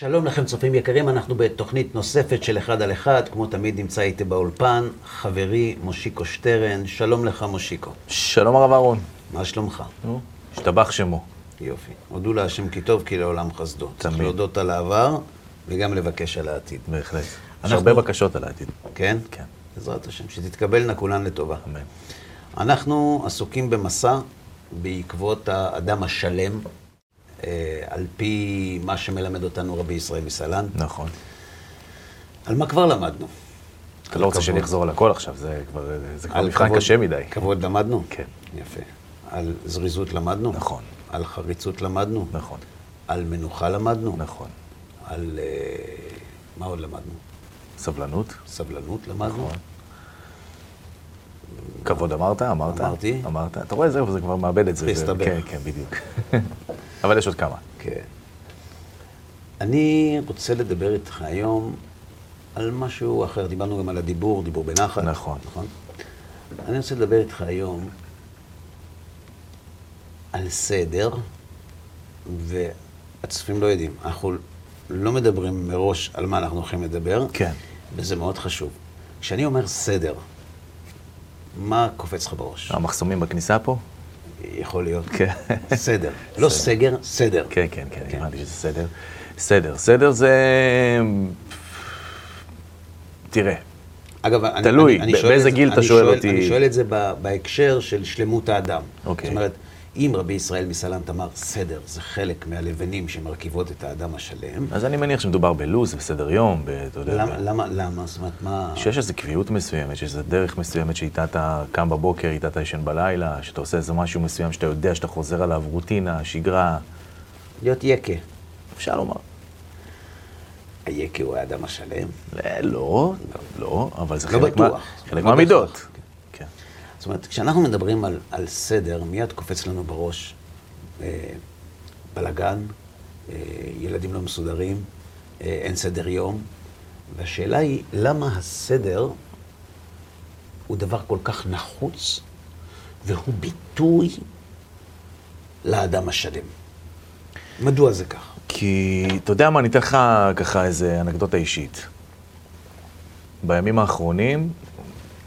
שלום לכם צופים יקרים, אנחנו בתוכנית נוספת של אחד על אחד, כמו תמיד נמצא איתי באולפן, חברי מושיקו שטרן, שלום לך מושיקו. שלום הרב אהרון. מה שלומך? נו, השתבח שמו. יופי. הודו להשם כי טוב, כי לעולם חסדו. צריך. להודות על העבר וגם לבקש על העתיד. בהחלט. יש אנחנו- הרבה בקשות על העתיד. כן? כן. בעזרת השם, שתתקבלנה כולן לטובה. אמן. אנחנו עסוקים במסע בעקבות האדם השלם, על פי מה שמלמד אותנו רבי ישראל מסלן. נכון. על מה כבר למדנו? אתה לא רוצה. שאני אחזור על הכל עכשיו, זה כבר זה כבר מבחן כבוד- קשה מדי. כבוד למדנו? כן. יפה. על זריזות למדנו? נכון. על חריצות למדנו? נכון, על מנוחה למדנו? נכון. על... אה, מה עוד למדנו? סבלנות, סבלנות למדנו? נכון. כבוד אמרת? אמרת? אמרתי. אמרת. אתה רואה, זהו, זה כבר מאבד את זה. זה- להסתבך. כן, כן, בדיוק. אבל יש עוד כמה. כן. אני רוצה לדבר איתך היום על משהו אחר. דיברנו גם על הדיבור, דיבור בנחת. נכון. נכון? אני רוצה לדבר איתך היום על סדר, והצופים לא יודעים. אנחנו לא מדברים מראש על מה אנחנו הולכים לדבר, כן. וזה מאוד חשוב. כשאני אומר סדר, מה קופץ לך בראש? המחסומים בכניסה פה? יכול להיות. כן. סדר. לא סגר, סדר. כן, כן, כן, הבנתי שזה סדר. סדר. סדר זה... תראה, אגב, תלוי, באיזה גיל אתה שואל אותי? אני שואל את זה בהקשר של שלמות האדם. אוקיי. זאת אומרת, אם רבי ישראל מסלנט אמר סדר, זה חלק מהלבנים שמרכיבות את האדם השלם, אז אני מניח שמדובר בלו"ז, בסדר יום, אתה יודע... למה, למה, למה? זאת אומרת, מה... שיש איזו קביעות מסוימת, שיש איזו דרך מסוימת שאיתה אתה קם בבוקר, איתה אתה ישן בלילה, שאתה עושה איזה משהו מסוים שאתה יודע שאתה חוזר עליו, רוטינה, שגרה, להיות יקה. אפשר לומר. היקה הוא האדם השלם. אה, לא, לא, אבל זה לא. חלק לא מהמידות. זאת אומרת, כשאנחנו מדברים על, על סדר, מיד קופץ לנו בראש אה, בלגן, אה, ילדים לא מסודרים, אה, אין סדר יום, והשאלה היא, למה הסדר הוא דבר כל כך נחוץ, והוא ביטוי לאדם השלם? מדוע זה כך? כי, אתה יודע מה, אני אתן לך ככה איזה אנקדוטה אישית. בימים האחרונים,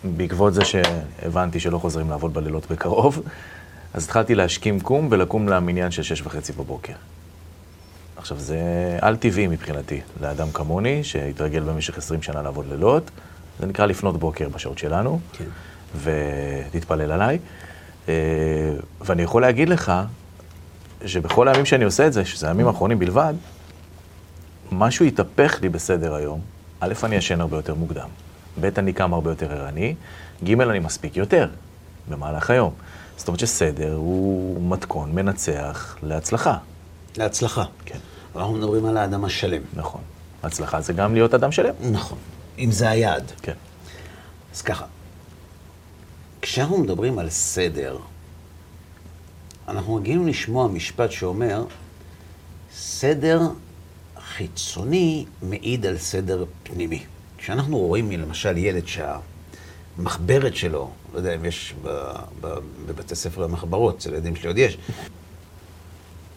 בעקבות זה שהבנתי שלא חוזרים לעבוד בלילות בקרוב, אז התחלתי להשכים קום ולקום למניין של שש וחצי בבוקר. עכשיו, זה על-טבעי מבחינתי, לאדם כמוני, שהתרגל במשך 20 שנה לעבוד לילות. זה נקרא לפנות בוקר בשעות שלנו, כן. ותתפלל עליי. אה, ואני יכול להגיד לך שבכל הימים שאני עושה את זה, שזה הימים האחרונים בלבד, משהו התהפך לי בסדר היום. א', אני ישן הרבה יותר מוקדם. ב', אני קם הרבה יותר ערני. ג', אני מספיק יותר במהלך היום. זאת אומרת שסדר הוא מתכון מנצח להצלחה. להצלחה. כן, אנחנו מדברים על האדם השלם. נכון. הצלחה זה גם להיות אדם שלם. נכון. אם זה היעד. כן. אז ככה, כשאנחנו מדברים על סדר, אנחנו מגיעים לשמוע משפט שאומר, סדר חיצוני מעיד על סדר פנימי. כשאנחנו רואים למשל ילד שהמחברת שלו, לא יודע אם יש בבתי ספר המחברות, אצל הילדים שלי עוד יש,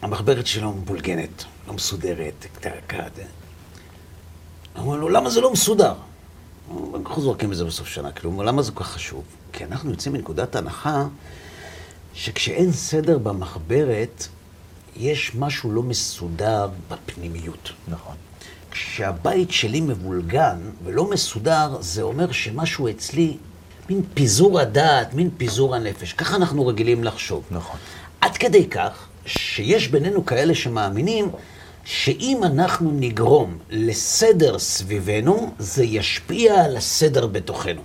המחברת שלו מבולגנת, לא מסודרת, קטקת. אמרו לו, למה זה לא מסודר? אנחנו זורקים את זה בסוף שנה, כאילו, למה זה כל כך חשוב? כי אנחנו יוצאים מנקודת הנחה שכשאין סדר במחברת, יש משהו לא מסודר בפנימיות. נכון. כשהבית שלי מבולגן ולא מסודר, זה אומר שמשהו אצלי, מין פיזור הדעת, מין פיזור הנפש. ככה אנחנו רגילים לחשוב. נכון. עד כדי כך שיש בינינו כאלה שמאמינים שאם אנחנו נגרום לסדר סביבנו, זה ישפיע על הסדר בתוכנו.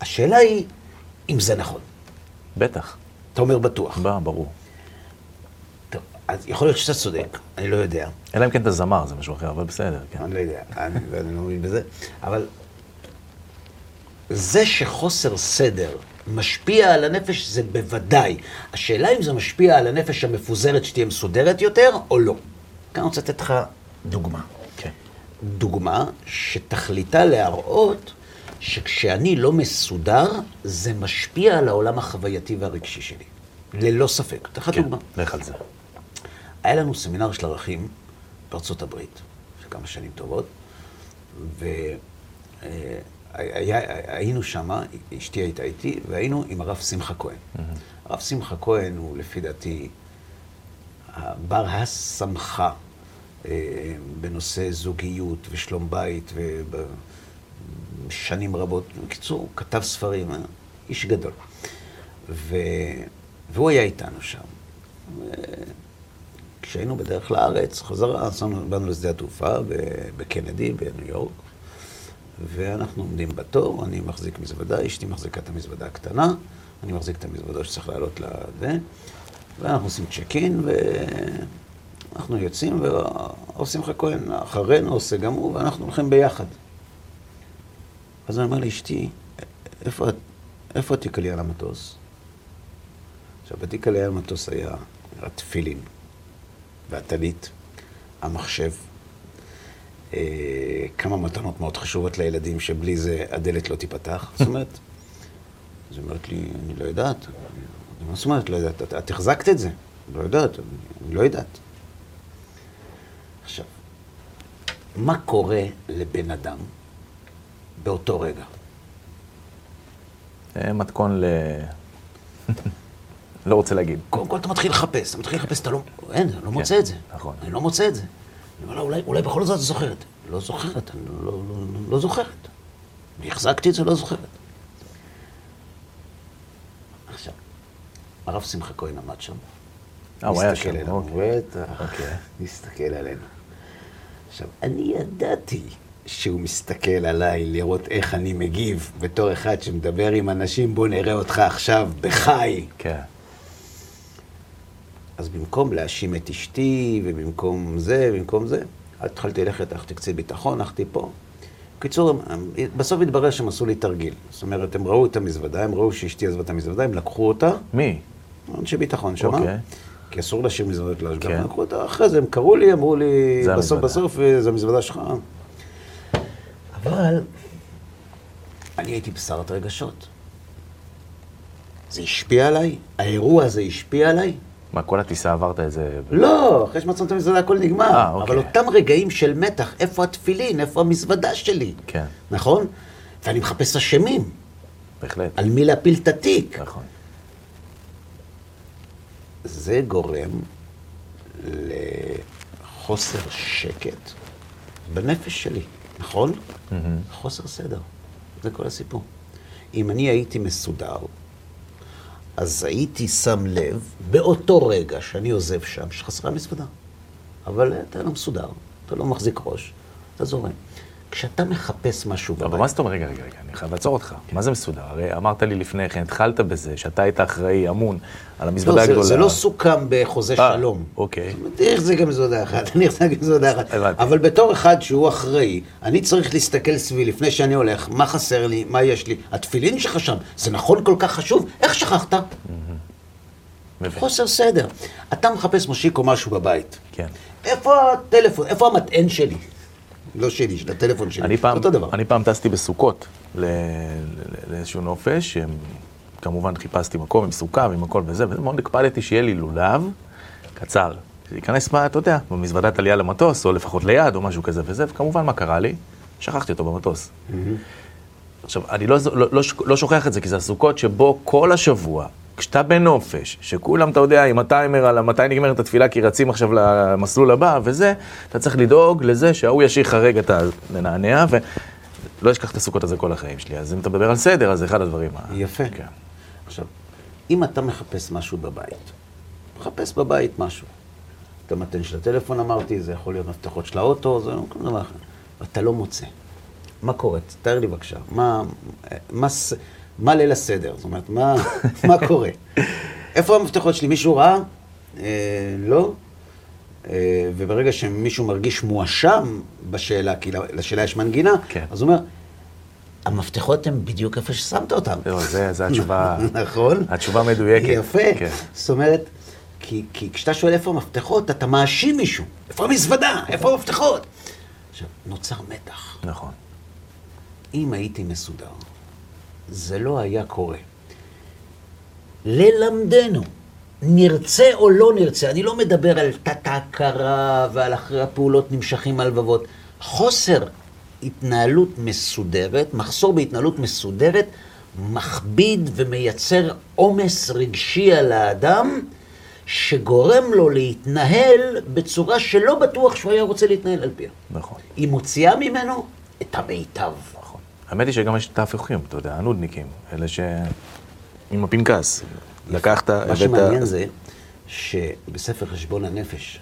השאלה היא אם זה נכון. בטח. אתה אומר בטוח. בא, ברור. אז יכול להיות שאתה צודק, אני לא יודע. אלא אם כן אתה זמר, זה משהו אחר, אבל בסדר, כן. אני לא יודע, אני, אני לא מבין בזה, אבל זה שחוסר סדר משפיע על הנפש זה בוודאי. השאלה אם זה משפיע על הנפש המפוזרת שתהיה מסודרת יותר או לא. כאן אני רוצה לתת לך דוגמה. כן. דוגמה שתכליתה להראות שכשאני לא מסודר, זה משפיע על העולם החווייתי והרגשי שלי. ללא ספק. אתן לך כן, דוגמה. לך על זה. היה לנו סמינר של ערכים בארצות הברית, של כמה שנים טובות, והיינו שם, אשתי הייתה איתי, והיינו עם הרב שמחה כהן. הרב שמחה כהן הוא לפי דעתי בר הסמכה אה, בנושא זוגיות ושלום בית, ושנים רבות. בקיצור, כתב ספרים, איש גדול. ו... והוא היה איתנו שם. כשהיינו בדרך לארץ, חזרה, נסענו, באנו לשדה התעופה בקנדי, בניו יורק, ואנחנו עומדים בתור, אני מחזיק מזוודה, אשתי מחזיקה את המזוודה הקטנה, אני מחזיק את המזוודה שצריך לעלות לזה, ואנחנו עושים צ'ק אין, ואנחנו יוצאים, ועושים לך כהן אחרינו, עושה גם הוא, ואנחנו הולכים ביחד. אז אני אומר לאשתי, איפה, איפה התיק עלייה למטוס? עכשיו, בתיק עלייה למטוס היה התפילין. והטלית, המחשב, אה, כמה מתנות מאוד חשובות לילדים, שבלי זה הדלת לא תיפתח. זאת אומרת, אז היא אומרת לי, אני לא יודעת. מה זאת אומרת, לא יודעת? את, את החזקת את זה. לא יודעת, אני, אני לא יודעת. עכשיו, מה קורה לבן אדם באותו רגע? אה, מתכון ל... לא רוצה להגיד. קודם כל אתה מתחיל לחפש, אתה מתחיל לחפש, אתה לא... אין, אני לא מוצא את זה. נכון. אני לא מוצא את זה. אני אומר לה, אולי בכל זאת את זוכרת. לא זוכרת, אני לא, לא, לא זוכרת. אני החזקתי את זה, לא זוכרת. עכשיו, הרב שמחה כהן עמד שם. אה, הוא היה שם, אוקיי. אוקיי. הסתכל עלינו. עכשיו, אני ידעתי שהוא מסתכל עליי לראות איך אני מגיב בתור אחד שמדבר עם אנשים, בוא נראה אותך עכשיו בחי. כן. אז במקום להאשים את אשתי, ובמקום זה, במקום זה, התחלתי ללכת, הלכתי קצין ביטחון, הלכתי פה. בקיצור, בסוף התברר שהם עשו לי תרגיל. זאת אומרת, הם ראו את המזוודה, הם ראו שאשתי עזבה את המזוודה, הם לקחו אותה, מי? אנשי ביטחון שם, אוקיי. כי אסור להשאיר מזוודות להשגחה, כן. לקחו אותה, אחרי זה הם קראו לי, אמרו לי, בסוף המזוודה. בסוף, אה, זו המזוודה שלך. אבל אני הייתי בסערת רגשות. זה השפיע עליי? האירוע הזה השפיע עליי? מה, כל הטיסה עברת איזה... לא, אחרי שמצאנו את המזוודה הכל נגמר. אה, אוקיי. אבל אותם רגעים של מתח, איפה התפילין, איפה המזוודה שלי? כן. נכון? ואני מחפש אשמים, בהחלט. על מי להפיל את התיק. נכון. זה גורם לחוסר שקט בנפש שלי, נכון? חוסר סדר. זה כל הסיפור. אם אני הייתי מסודר, אז הייתי שם לב באותו רגע שאני עוזב שם, שחסרה מזוודה. אבל אתה לא מסודר, אתה לא מחזיק ראש, אתה זורם. כשאתה מחפש משהו אבל בבית, מה זאת אומרת? רגע, רגע, רגע, אני חייב לעצור אותך. מה זה מסודר? הרי אמרת לי לפני כן, התחלת בזה, שאתה היית אחראי, אמון, על המזוודה לא, זה, הגדולה. זה לא סוכם בחוזה אה, שלום. אוקיי. זאת אומרת, אני אחזיק גם מזוודה אחת, אני אחזיק גם מזוודה אחת. אבל בתור אחד שהוא אחראי, אני צריך להסתכל סביבי לפני שאני הולך, מה חסר לי, מה יש לי. התפילין שלך שם, זה נכון כל כך חשוב? איך שכחת? מבין. חוסר סדר. אתה מחפש מושיקו משהו בבית. כן. איפה הטלפון? איפה המטען שלי? לא שלי, של הטלפון שלי. אני פעם, אותו דבר. אני פעם טסתי בסוכות לאיזשהו נופש, כמובן חיפשתי מקום עם סוכה ועם הכל וזה, ומאוד הקפדתי שיהיה לי לולב קצר. שייכנס, בה, אתה יודע, במזוודת עלייה למטוס, או לפחות ליד, או משהו כזה וזה, וכמובן מה קרה לי? שכחתי אותו במטוס. עכשיו, אני לא, לא, לא, לא שוכח את זה, כי זה הסוכות שבו כל השבוע, כשאתה בנופש, שכולם, אתה יודע, עם הטיימר על מתי נגמרת התפילה, כי רצים עכשיו למסלול הבא וזה, אתה צריך לדאוג לזה שההוא ישאיר לך רגע את הנענע, ולא אשכח את הסוכות הזה כל החיים שלי. אז אם אתה מדבר על סדר, אז זה אחד הדברים. ה- יפה. כן. עכשיו, אם אתה מחפש משהו בבית, מחפש בבית משהו. את המתן של הטלפון אמרתי, זה יכול להיות מפתחות של האוטו, זה לא כל דבר אחר. ואתה לא מוצא. מה קורה? תאר לי בבקשה. מה, מה, מה ליל הסדר? זאת אומרת, מה, מה קורה? איפה המפתחות שלי? מישהו ראה? אה, לא. אה, וברגע שמישהו מרגיש מואשם בשאלה, כי לשאלה יש מנגינה, כן. אז הוא אומר, המפתחות הם בדיוק איפה ששמת אותם. זהו, זה, זה התשובה, נכון. התשובה מדויקת. יפה. כן. זאת אומרת, כי, כי כשאתה שואל איפה המפתחות, אתה מאשים מישהו. איפה המזוודה? איפה המפתחות? עכשיו, נוצר מתח. נכון. אם הייתי מסודר, זה לא היה קורה. ללמדנו נרצה או לא נרצה, אני לא מדבר על תת-ההכרה ועל אחרי הפעולות נמשכים הלבבות. חוסר התנהלות מסודרת, מחסור בהתנהלות מסודרת, מכביד ומייצר עומס רגשי על האדם, שגורם לו להתנהל בצורה שלא בטוח שהוא היה רוצה להתנהל על פיה. נכון. היא מוציאה ממנו את המיטב. האמת היא שגם יש את ההפכים, אתה יודע, הנודניקים, אלה ש... עם הפנקס. לקחת, מה שמעניין זה שבספר חשבון הנפש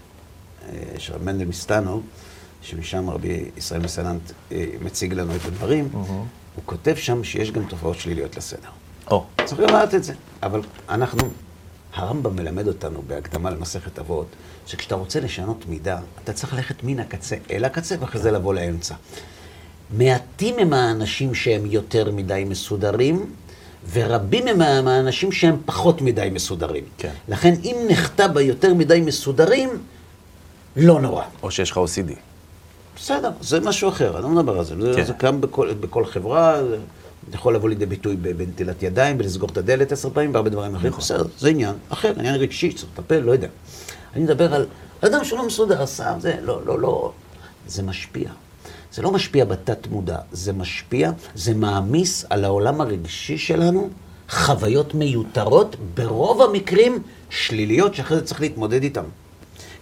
אה, של רב מנדל מסטנו, שמשם רבי ישראל מסננט אה, מציג לנו את הדברים, הוא כותב שם שיש גם תופעות שליליות לסדר. או, צריך לדעת את זה. אבל אנחנו, הרמב"ם מלמד אותנו בהקדמה למסכת אבות, שכשאתה רוצה לשנות מידה, אתה צריך ללכת מן הקצה אל הקצה, ואחרי זה לבוא לאמצע. מעטים הם האנשים שהם יותר מדי מסודרים, ורבים הם האנשים שהם פחות מדי מסודרים. כן. לכן אם נחטא ביותר מדי מסודרים, לא נורא. או שיש לך OCD. בסדר, זה משהו אחר, אני לא מדבר על זה. זה, כן. זה קם בכל, בכל חברה, זה יכול לבוא לידי ביטוי בנטילת ידיים, ולסגור את הדלת עשר פעמים, והרבה דברים אחרים. נכון. בסדר, זה עניין אחר, עניין רגשי, צריך לטפל, לא יודע. אני מדבר על אדם שלא מסודר, עשה, זה, לא, לא, לא. זה משפיע. זה לא משפיע בתת מודע, זה משפיע, זה מעמיס על העולם הרגשי שלנו חוויות מיותרות, ברוב המקרים שליליות, שאחרי זה צריך להתמודד איתן.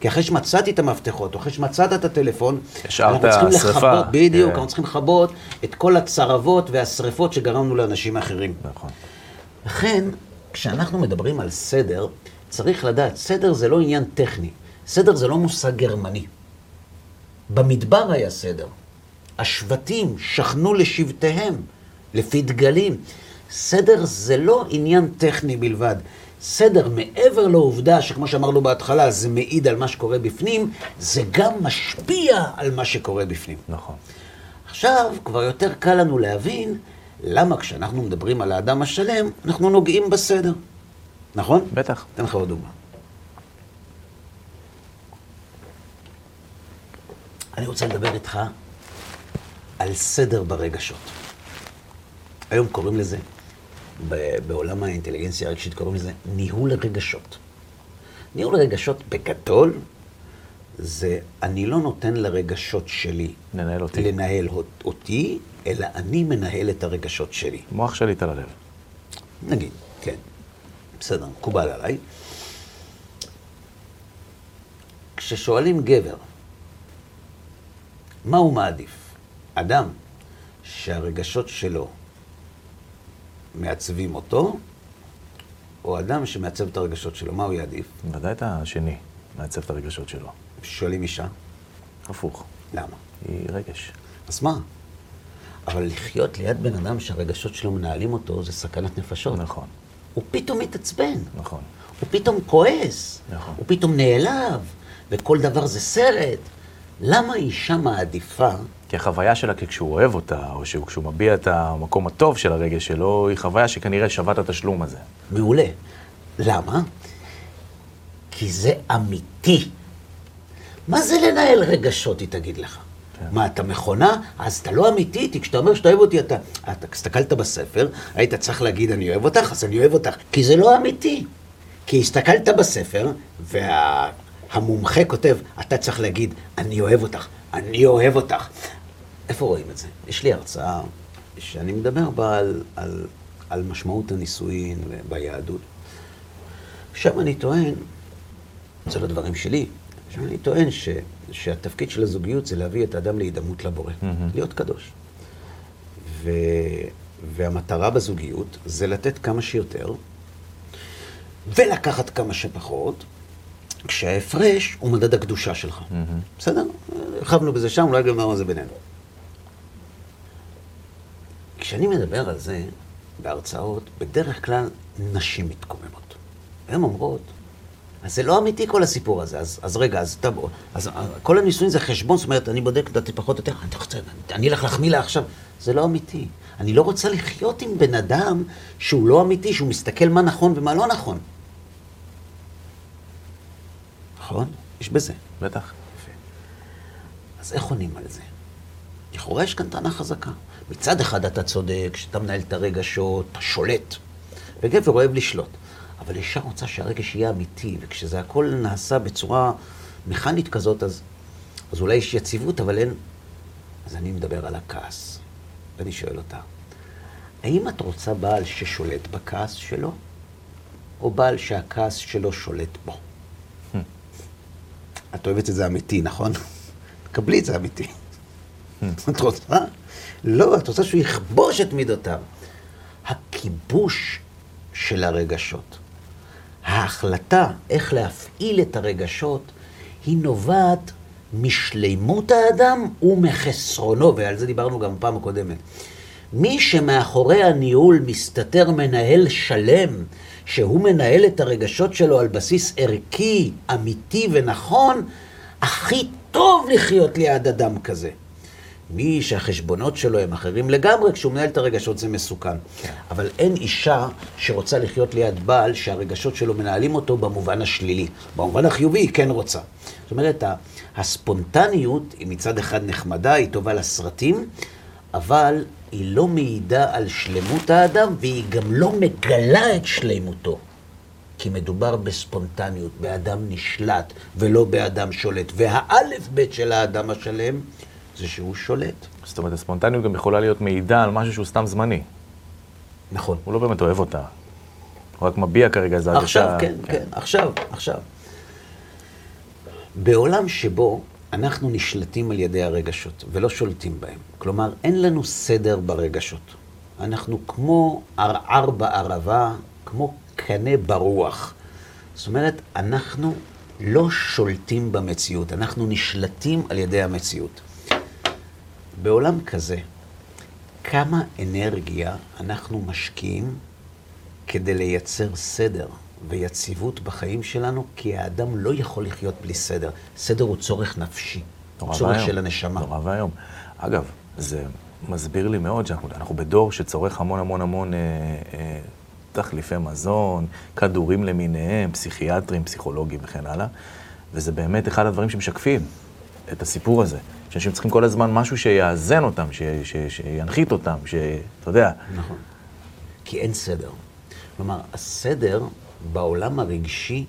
כי אחרי שמצאתי את המפתחות, או אחרי שמצאת את הטלפון, אנחנו צריכים. לכבות, בדיוק, כן. אנחנו צריכים לכבות את כל הצרבות והשריפות שגרמנו לאנשים אחרים. נכון. לכן, כשאנחנו מדברים על סדר, צריך לדעת, סדר זה לא עניין טכני, סדר זה לא מושג גרמני. במדבר היה סדר. השבטים שכנו לשבטיהם, לפי דגלים. סדר זה לא עניין טכני בלבד. סדר, מעבר לעובדה שכמו שאמרנו בהתחלה, זה מעיד על מה שקורה בפנים, זה גם משפיע על מה שקורה בפנים. נכון. עכשיו, כבר יותר קל לנו להבין למה כשאנחנו מדברים על האדם השלם, אנחנו נוגעים בסדר. נכון? בטח. אתן לך עוד דוגמה. אני רוצה לדבר איתך על סדר ברגשות. היום קוראים לזה, בעולם האינטליגנציה הרגשית קוראים לזה ניהול רגשות. ניהול רגשות בגדול זה אני לא נותן לרגשות שלי לנהל אותי. לנהל אותי, אלא אני מנהל את הרגשות שלי. מוח שליט על הלב. נגיד, כן. בסדר, מקובל עליי. כששואלים גבר, מה הוא מעדיף? אדם שהרגשות שלו מעצבים אותו, או אדם שמעצב את הרגשות שלו, מה הוא יעדיף? ודאי את השני, מעצב את הרגשות שלו. שואלים אישה, הפוך. למה? היא רגש. אז מה? אבל לחיות ליד בן אדם שהרגשות שלו מנהלים אותו, זה סכנת נפשות. נכון, הוא פתאום מתעצבן. נכון. הוא פתאום כועס, נכון. הוא פתאום נעלב, וכל דבר זה סרט. למה אישה מעדיפה, כי החוויה שלה כשהוא אוהב אותה, או שהוא- כשהוא מביע את המקום הטוב של הרגש שלו, היא חוויה שכנראה שווה את התשלום הזה. מעולה. למה? כי זה אמיתי. מה זה לנהל רגשות, היא תגיד לך? כן. מה, אתה מכונה? אז אתה לא אמיתי, כי כשאתה אומר שאתה אוהב אותי, אתה... אתה הסתכלת בספר, היית צריך להגיד אני אוהב אותך, אז אני אוהב אותך. כי זה לא אמיתי. כי הסתכלת בספר, והמומחה כותב, אתה צריך להגיד, אני אוהב אותך, אני אוהב אותך. איפה רואים את זה? יש לי הרצאה שאני מדבר בה על, על, על משמעות הנישואין ביהדות. שם אני טוען, זה לא דברים שלי, שם אני טוען ש, שהתפקיד של הזוגיות זה להביא את האדם להידמות לבורא, מהמם. להיות קדוש. ו, והמטרה בזוגיות זה לתת כמה שיותר ולקחת כמה שפחות, כשההפרש הוא מדד הקדושה שלך. מהמם. בסדר? הרחבנו בזה שם, אולי גם על זה בינינו. כשאני מדבר על זה בהרצאות, בדרך כלל נשים מתקוממות. הן אומרות, אז זה לא אמיתי כל הסיפור הזה, אז, אז רגע, אז, אתה, אז כל הנישואים זה חשבון, זאת אומרת, אני בודק לדעתי פחות או יותר, אני, רוצה, אני אלך להחמיא לה עכשיו. זה לא אמיתי. אני לא רוצה לחיות עם בן אדם שהוא לא אמיתי, שהוא מסתכל מה נכון ומה לא נכון. נכון? יש בזה. בטח. יפה. אז איך עונים על זה? לכאורה יש כאן טענה חזקה. מצד אחד אתה צודק, שאתה מנהל את הרגשות, אתה שולט. וגבר אוהב לשלוט. אבל אישה רוצה שהרגש יהיה אמיתי, וכשזה הכל נעשה בצורה מכנית כזאת, אז, אז אולי יש יציבות, אבל אין... אז אני מדבר על הכעס, ואני שואל אותה, האם את רוצה בעל ששולט בכעס שלו, או בעל שהכעס שלו שולט בו? את אוהבת את זה אמיתי, נכון? קבלי את זה אמיתי. את רוצה? לא, את רוצה שהוא יכבוש את מידותיו. הכיבוש של הרגשות, ההחלטה איך להפעיל את הרגשות, היא נובעת משלימות האדם ומחסרונו, ועל זה דיברנו גם בפעם הקודמת. מי שמאחורי הניהול מסתתר מנהל שלם, שהוא מנהל את הרגשות שלו על בסיס ערכי, אמיתי ונכון, הכי טוב לחיות ליד אדם כזה. מי שהחשבונות שלו הם אחרים לגמרי, כשהוא מנהל את הרגשות זה מסוכן. כן. אבל אין אישה שרוצה לחיות ליד בעל שהרגשות שלו מנהלים אותו במובן השלילי. במובן החיובי היא כן רוצה. זאת אומרת, הספונטניות היא מצד אחד נחמדה, היא טובה לסרטים, אבל היא לא מעידה על שלמות האדם, והיא גם לא מגלה את שלמותו. כי מדובר בספונטניות, באדם נשלט, ולא באדם שולט. והאלף בית של האדם השלם זה שהוא שולט. זאת אומרת, הספונטניות גם יכולה להיות מעידה על משהו שהוא סתם זמני. נכון. הוא לא באמת אוהב אותה. הוא רק מביע כרגע איזה הרגשה... עכשיו, כן, כן, כן, עכשיו, עכשיו. בעולם שבו אנחנו נשלטים על ידי הרגשות ולא שולטים בהם, כלומר, אין לנו סדר ברגשות. אנחנו כמו ערער בערבה, כמו קנה ברוח. זאת אומרת, אנחנו לא שולטים במציאות, אנחנו נשלטים על ידי המציאות. בעולם כזה, כמה אנרגיה אנחנו משקיעים כדי לייצר סדר ויציבות בחיים שלנו, כי האדם לא יכול לחיות בלי סדר. סדר הוא צורך נפשי, צורך והיום. של הנשמה. נורא ואיום. אגב, זה מסביר לי מאוד שאנחנו בדור שצורך המון המון המון אה, אה, תחליפי מזון, כדורים למיניהם, פסיכיאטרים, פסיכולוגים וכן הלאה, וזה באמת אחד הדברים שמשקפים את הסיפור הזה. שאנשים צריכים כל הזמן משהו שיאזן אותם, ש, ש, שינחית אותם, שאתה יודע. נכון. כי אין סדר. כלומר, הסדר בעולם הרגשי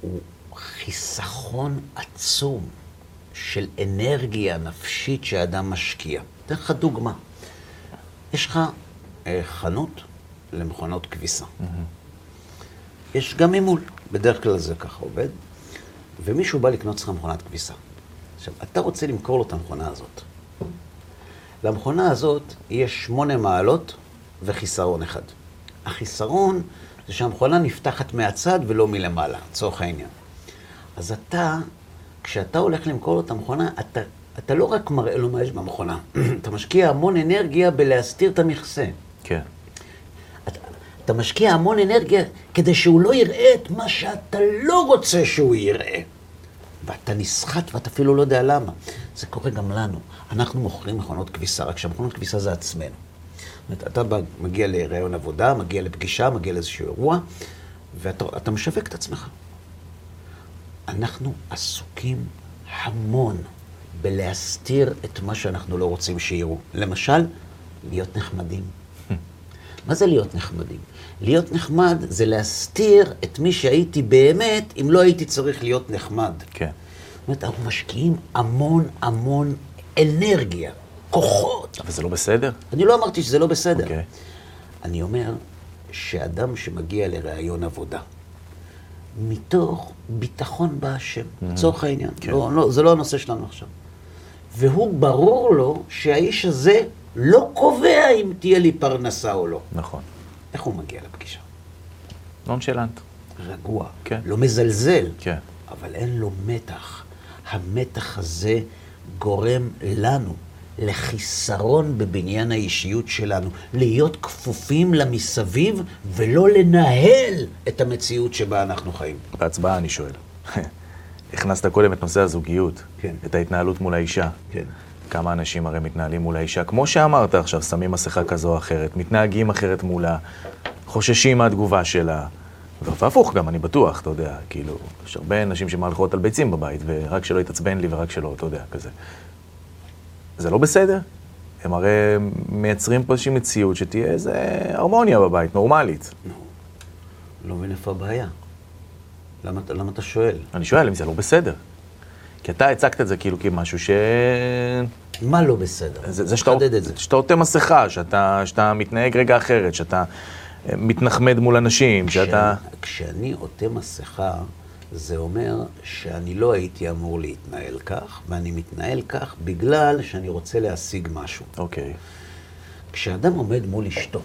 הוא חיסכון עצום של אנרגיה נפשית שאדם משקיע. אתן לך דוגמה. יש לך אה, חנות למכונות כביסה. Mm-hmm. יש גם ממול, בדרך כלל זה ככה עובד, ומישהו בא לקנות לך מכונת כביסה. עכשיו, אתה רוצה למכור לו את המכונה הזאת. למכונה הזאת יש שמונה מעלות וחיסרון אחד. החיסרון זה שהמכונה נפתחת מהצד ולא מלמעלה, לצורך העניין. אז אתה, כשאתה הולך למכור לו את המכונה, אתה, אתה לא רק מראה לו מה יש במכונה, אתה משקיע המון אנרגיה בלהסתיר את המכסה. כן. אתה, אתה משקיע המון אנרגיה כדי שהוא לא יראה את מה שאתה לא רוצה שהוא יראה. ואתה נסחט ואתה אפילו לא יודע למה. זה קורה גם לנו. אנחנו מוכרים מכונות כביסה, רק שהמכונות כביסה זה עצמנו. זאת אומרת, אתה מגיע לראיון עבודה, מגיע לפגישה, מגיע לאיזשהו אירוע, ואתה משווק את עצמך. אנחנו עסוקים המון בלהסתיר את מה שאנחנו לא רוצים שיראו. למשל, להיות נחמדים. מה זה להיות נחמדים? להיות נחמד זה להסתיר את מי שהייתי באמת, אם לא הייתי צריך להיות נחמד. כן. זאת אומרת, אנחנו משקיעים המון המון אנרגיה, כוחות. אבל זה לא בסדר? אני לא אמרתי שזה לא בסדר. אוקיי. אני אומר שאדם שמגיע לראיון עבודה, מתוך ביטחון בהשם, mm-hmm. לצורך העניין, כן. לא, לא, זה לא הנושא שלנו עכשיו. והוא ברור לו שהאיש הזה לא קובע אם תהיה לי פרנסה או לא. נכון. איך הוא מגיע לפגישה? נונשלנט. רגוע. כן. לא מזלזל. כן. אבל אין לו מתח. המתח הזה גורם לנו לחיסרון בבניין האישיות שלנו, להיות כפופים למסביב ולא לנהל את המציאות שבה אנחנו חיים. בהצבעה אני שואל. הכנסת קודם את נושא הזוגיות, כן. את ההתנהלות מול האישה. כן. כמה אנשים הרי מתנהלים מול האישה, כמו שאמרת עכשיו, שמים מסכה כזו או אחרת, מתנהגים אחרת מולה, חוששים מהתגובה שלה. והפוך גם, אני בטוח, אתה יודע, כאילו, יש הרבה נשים שמהלכות על ביצים בבית, ורק שלא יתעצבן לי ורק שלא, אתה יודע, כזה. זה לא בסדר. הם הרי מייצרים פה איזושהי מציאות שתהיה איזו הרמוניה בבית, נורמלית. לא מבין איפה הבעיה. למה אתה שואל? אני שואל אם זה לא בסדר. כי אתה הצגת את זה כאילו כמשהו ש... מה לא בסדר? זה, זה שאתה, את זה. שאתה עוטה מסכה, שאתה, שאתה מתנהג רגע אחרת, שאתה אה, מתנחמד מול אנשים, שאתה... כשאני, עוטה מסכה, זה אומר שאני לא הייתי אמור להתנהל כך, ואני מתנהל כך בגלל שאני רוצה להשיג משהו. אוקיי. כשאדם עומד מול אשתו,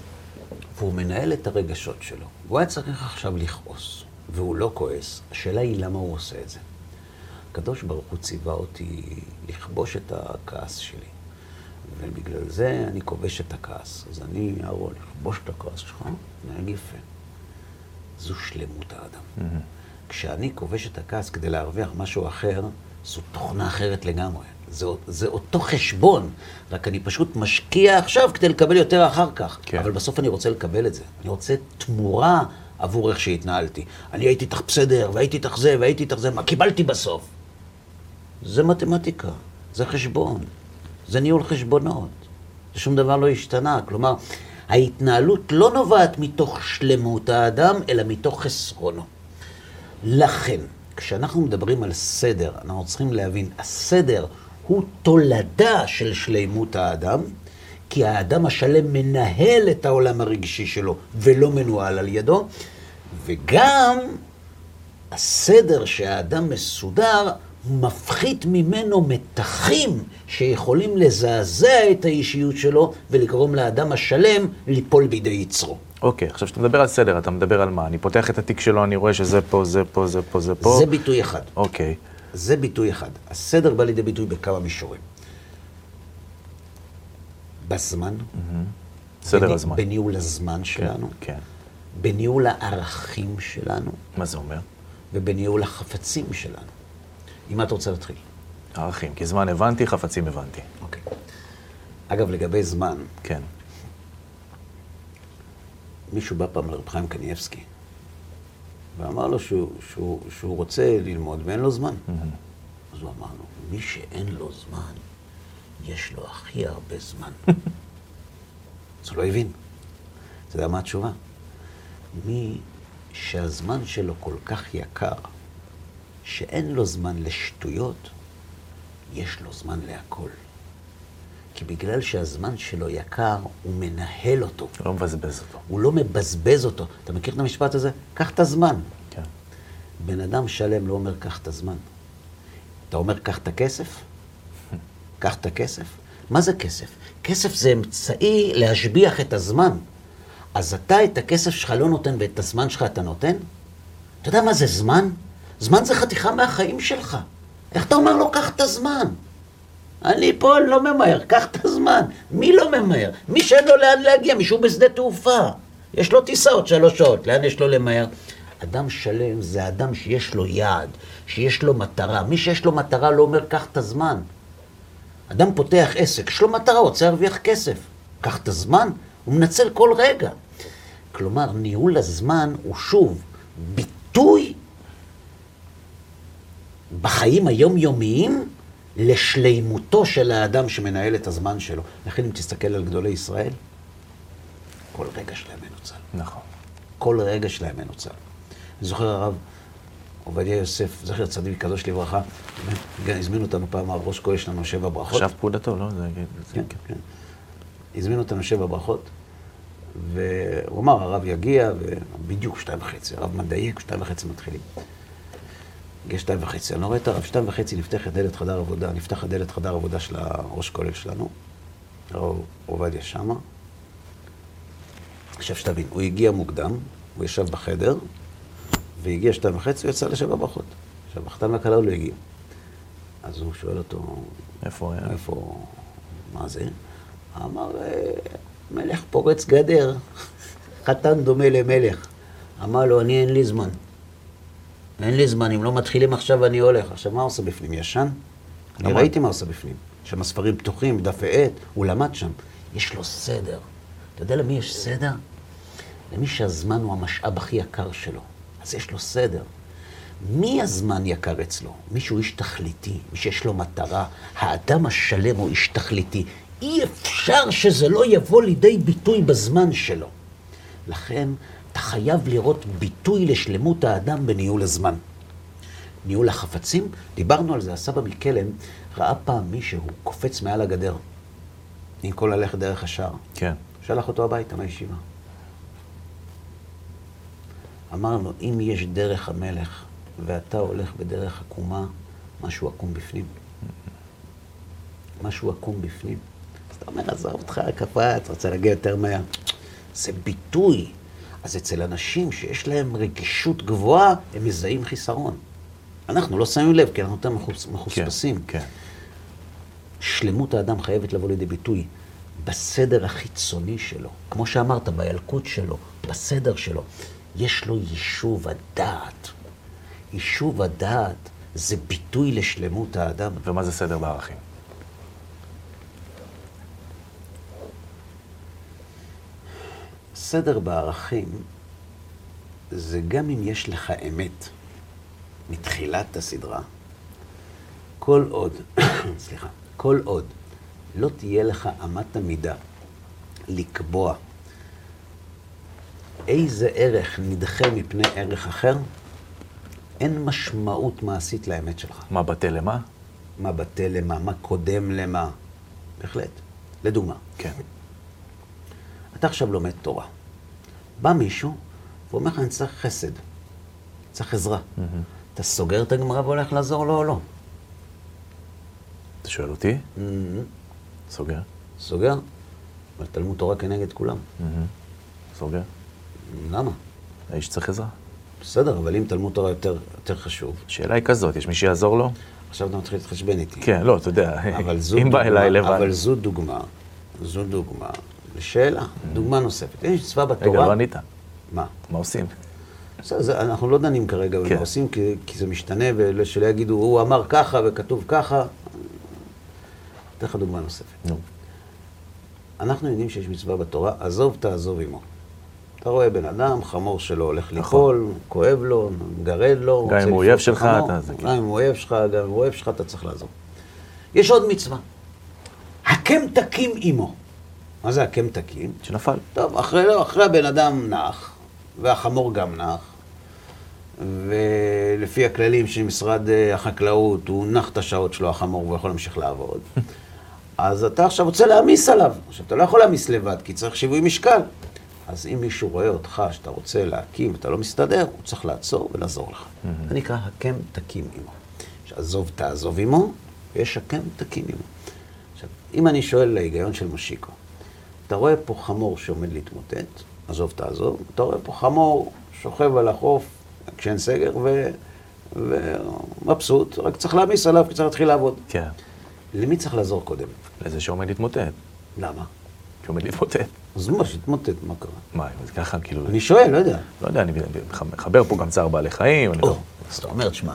והוא מנהל את הרגשות שלו, והוא היה צריך עכשיו לכעוס, והוא לא כועס, השאלה היא למה הוא עושה את זה. הקדוש ברוך הוא ציווה אותי לכבוש את הכעס שלי, ובגלל זה אני כובש את הכעס. אז אני, אהרון, לכבוש את הכעס שלך, נהג יפה. זו שלמות האדם. כשאני כובש את הכעס כדי להרוויח משהו אחר, זו תכונה אחרת לגמרי. זה, זה אותו חשבון, רק אני פשוט משקיע עכשיו כדי לקבל יותר אחר כך. כן. אבל בסוף אני רוצה לקבל את זה. אני רוצה תמורה עבור איך שהתנהלתי. אני הייתי איתך בסדר, והייתי איתך זה, והייתי איתך זה, מה קיבלתי בסוף? זה מתמטיקה, זה חשבון, זה ניהול חשבונות. שום דבר לא השתנה. כלומר, ההתנהלות לא נובעת מתוך שלמות האדם, אלא מתוך חסרונו. לכן, כשאנחנו מדברים על סדר, אנחנו צריכים להבין, הסדר הוא תולדה של שלמות האדם, כי האדם השלם מנהל את העולם הרגשי שלו ולא מנוהל על ידו, וגם הסדר שהאדם מסודר מפחית ממנו מתחים שיכולים לזעזע את האישיות שלו ולגרום לאדם השלם ליפול בידי יצרו. אוקיי, עכשיו כשאתה מדבר על סדר, אתה מדבר על מה? אני פותח את התיק שלו, אני רואה שזה פה, זה פה, זה פה, זה פה. זה ביטוי אחד. אוקיי. זה ביטוי אחד. הסדר בא לידי ביטוי בכמה מישורים. בזמן, סדר בני- הזמן. בניהול הזמן שלנו, כן. בניהול הערכים שלנו מה זה אומר? ובניהול החפצים שלנו. עם מה אתה רוצה להתחיל? ערכים. כי זמן הבנתי, חפצים הבנתי. אוקיי. אגב, לגבי זמן, כן. מישהו בא פעם לרב חיים קניאבסקי ואמר לו שהוא, שהוא, שהוא רוצה ללמוד ואין לו זמן. אז הוא אמר לו, מי שאין לו זמן, יש לו הכי הרבה זמן. אז הוא לא הבין. אתה יודע מה התשובה? מי שהזמן שלו כל כך יקר, שאין לו זמן לשטויות, יש לו זמן להכל. כי בגלל שהזמן שלו יקר, הוא מנהל אותו. לא מבזבז אותו. הוא לא מבזבז אותו. אתה מכיר את המשפט הזה? קח את הזמן. כן. בן אדם שלם לא אומר קח את הזמן. אתה אומר קח את הכסף? קח את הכסף? מה זה כסף? כסף זה אמצעי להשביח את הזמן. אז אתה את הכסף שלך לא נותן ואת הזמן שלך אתה נותן? אתה יודע מה זה זמן? זמן זה חתיכה מהחיים שלך. איך אתה אומר לו קח את הזמן? אני פה לא ממהר, קח את הזמן. מי לא ממהר? מי שאין לו לאן להגיע, מישהו בשדה תעופה. יש לו טיסה עוד שלוש שעות, לאן יש לו למהר? אדם שלם זה אדם שיש לו יעד, שיש לו מטרה. מי שיש לו מטרה לא אומר, קח את הזמן. אדם פותח עסק, יש לו מטרה, רוצה להרוויח כסף. קח את הזמן, הוא מנצל כל רגע. כלומר, ניהול הזמן הוא שוב ביטוי בחיים היומיומיים לשלימותו של האדם שמנהל את הזמן שלו. לכן אם תסתכל על גדולי ישראל, כל רגע שלהם מנוצל. נכון. כל רגע שלהם מנוצל. אני זוכר הרב עובדיה יוסף, זכר צדיק קדוש לברכה, הזמין אותנו פעם, הראש כהן שלנו שבע ברכות. עכשיו פקודתו, לא? זה... כן, כן. הזמין אותנו שבע ברכות, והוא אמר, הרב יגיע, ובדיוק שתיים וחצי, הרב מדייק, שתיים וחצי מתחילים. הגיע שתיים וחצי, אני לא רואה את הרב, שתיים וחצי נפתחת דלת חדר עבודה, נפתח הדלת חדר עבודה של הראש כולל שלנו, הרב עובדיה שמה. עכשיו שתבין, הוא הגיע מוקדם, הוא ישב בחדר, והגיע שתיים וחצי, הוא יצא לשבע ברכות. עכשיו, החתן והכלה לא הגיע. אז הוא שואל אותו, איפה היה? איפה, מה זה? אמר, "אה, מלך פורץ גדר, חתן דומה למלך. אמר לו, אני אין לי זמן. אין לי זמן, אם לא מתחילים עכשיו אני הולך. עכשיו, מה עושה בפנים? ישן? אני. ראיתי מה עושה בפנים. שם הספרים פתוחים, דפי עט, הוא למד שם. יש לו סדר. אתה יודע למי יש סדר? למי שהזמן הוא המשאב הכי יקר שלו. אז יש לו סדר. מי הזמן יקר אצלו? מי שהוא איש תכליתי, מי שיש לו מטרה. האדם השלם הוא איש תכליתי. אי אפשר שזה לא יבוא לידי ביטוי בזמן שלו. לכן, אתה חייב לראות ביטוי לשלמות האדם בניהול הזמן. ניהול החפצים, דיברנו על זה, הסבא מקלם ראה פעם מישהו קופץ מעל הגדר, במקום ללכת דרך השער. כן. שלח אותו הביתה מהישיבה. אמר לו, אם יש דרך המלך ואתה הולך בדרך עקומה, משהו עקום בפנים. משהו עקום בפנים. אז אתה אומר, עזוב אותך, קפץ, רוצה להגיע יותר מהר. זה ביטוי. אז אצל אנשים שיש להם רגישות גבוהה, הם מזהים חיסרון. אנחנו לא שמים לב, כי אנחנו יותר מחוס, מחוספסים. כן, כן. שלמות האדם חייבת לבוא לידי ביטוי בסדר החיצוני שלו, כמו שאמרת, בילקוט שלו, בסדר שלו. יש לו יישוב הדעת. יישוב הדעת זה ביטוי לשלמות האדם. ומה זה סדר בערכים? סדר בערכים זה גם אם יש לך אמת מתחילת הסדרה, כל עוד, סליחה, כל עוד לא תהיה לך אמת המידה לקבוע איזה ערך נדחה מפני ערך אחר, אין משמעות מעשית לאמת שלך. מה בטל למה? מה בטל למה, מה קודם למה. בהחלט. לדוגמה, כן. אתה עכשיו לומד תורה. בא מישהו ואומר לך, אני צריך חסד, צריך עזרה. אתה סוגר את הגמרא והולך לעזור לו או לא? אתה שואל אותי? סוגר. סוגר, אבל תלמוד תורה כנגד כולם. סוגר. למה? האיש צריך עזרה. בסדר, אבל אם תלמוד תורה יותר, יותר חשוב, השאלה היא כזאת, יש מי שיעזור לו? עכשיו אתה מתחיל להתחשבן איתי. כן, לא, אתה יודע, אם בא אליי לבד. אבל זו דוגמה, זו דוגמה לשאלה, דוגמה נוספת. יש מצווה בתורה... רגע, לא ענית. מה? מה עושים? בסדר, זה- אנחנו לא דנים כרגע במה כן. עושים, כי, כי זה משתנה, ושלא יגידו, הוא אמר ככה וכתוב ככה. אתן לך דוגמה נוספת. נו. אנחנו יודעים שיש מצווה בתורה, עזוב תעזוב עמו. אתה רואה בן אדם, חמור שלו הולך נכון. ליפול, כואב לו, מגרד לו, רוצה אם הוא אויב שלך. אתה- כן. גם אם הוא אויב שלך, גם אם הוא אויב שלך, אתה צריך לעזור. יש עוד מצווה. הקם תקים עמו. מה זה הקם תקים? שנפל. טוב, אחרי, לא, אחרי הבן אדם נח, והחמור גם נח, ולפי הכללים של משרד אה, החקלאות, הוא נח את השעות שלו, החמור, והוא יכול להמשיך לעבוד. אז אתה עכשיו רוצה להעמיס עליו. עכשיו, אתה לא יכול להעמיס לבד, כי צריך שיווי משקל. אז אם מישהו רואה אותך, שאתה רוצה להקים ואתה לא מסתדר, הוא צריך לעצור ולעזור לך. זה נקרא הקם תקים עמו. שעזוב תעזוב עמו, ויש הקם תקים עמו. עכשיו, אם אני שואל להיגיון של מושיקו, אתה רואה פה חמור שעומד להתמוטט, עזוב תעזוב, אתה רואה פה חמור שוכב על החוף כשאין סגר ו... ומבסוט, רק צריך להעמיס עליו כי צריך להתחיל לעבוד. כן. למי צריך לעזור קודם? לזה שעומד להתמוטט. למה? שעומד להתמוטט. אז מה, שיתמוטט, מה קרה? מה, זה ככה, כאילו... אני שואל, לא יודע. לא יודע, אני מחבר פה גם צער בעלי חיים, אני או, לא... אז אתה אומר, תשמע,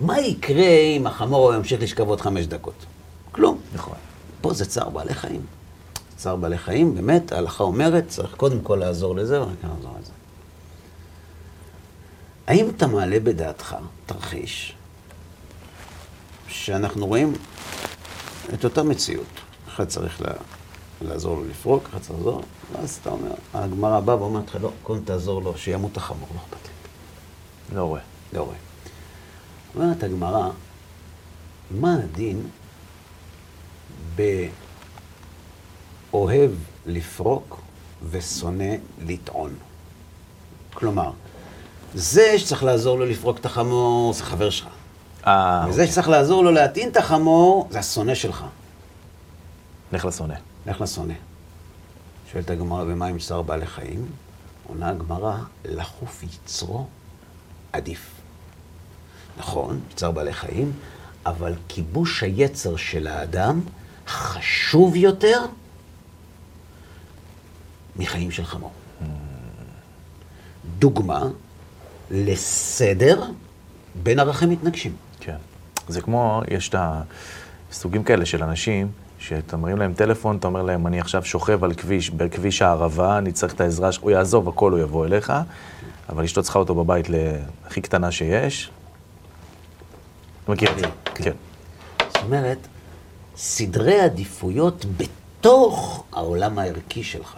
מה יקרה אם החמור ימשיך לשכב עוד חמש דקות? כלום. נכון. פה זה צער בעלי חיים. צער בעלי חיים, באמת, ההלכה אומרת, צריך קודם כל לעזור לזה, ורק לעזור לזה. האם אתה מעלה בדעתך תרחיש שאנחנו רואים את אותה מציאות? אחד צריך לה, לעזור לו לפרוק, אחד צריך לעזור, ואז אתה אומר, הגמרא באה ואומרת לך, לא, קודם תעזור לו, שימות החמור, לא אכפת לי. לא רואה. לא רואה. אומרת הגמרא, מה הדין באוהב לפרוק ושונא לטעון? כלומר, זה שצריך לעזור לו לפרוק את החמור, זה חבר שלך. אה, וזה שצריך לעזור לו להטעין את החמור, זה השונא שלך. לך לשונא. לך לשונא. שואלת הגמרא, ומה עם צער בעלי חיים? עונה הגמרא, לחוף יצרו עדיף. נכון, צער בעלי חיים, אבל כיבוש היצר של האדם חשוב יותר מחיים של חמור. דוגמה לסדר בין ערכים מתנגשים. כן. זה כמו, יש את הסוגים כאלה של אנשים, שאתה מרים להם טלפון, אתה אומר להם, אני עכשיו שוכב על כביש, בכביש הערבה, אני צריך את העזרה, שלך", הוא יעזוב הכל, הוא יבוא אליך, אבל אשתו צריכה אותו בבית להכי קטנה שיש. אתה מכיר את זה? כן. זאת אומרת, סדרי עדיפויות בתוך העולם הערכי שלך.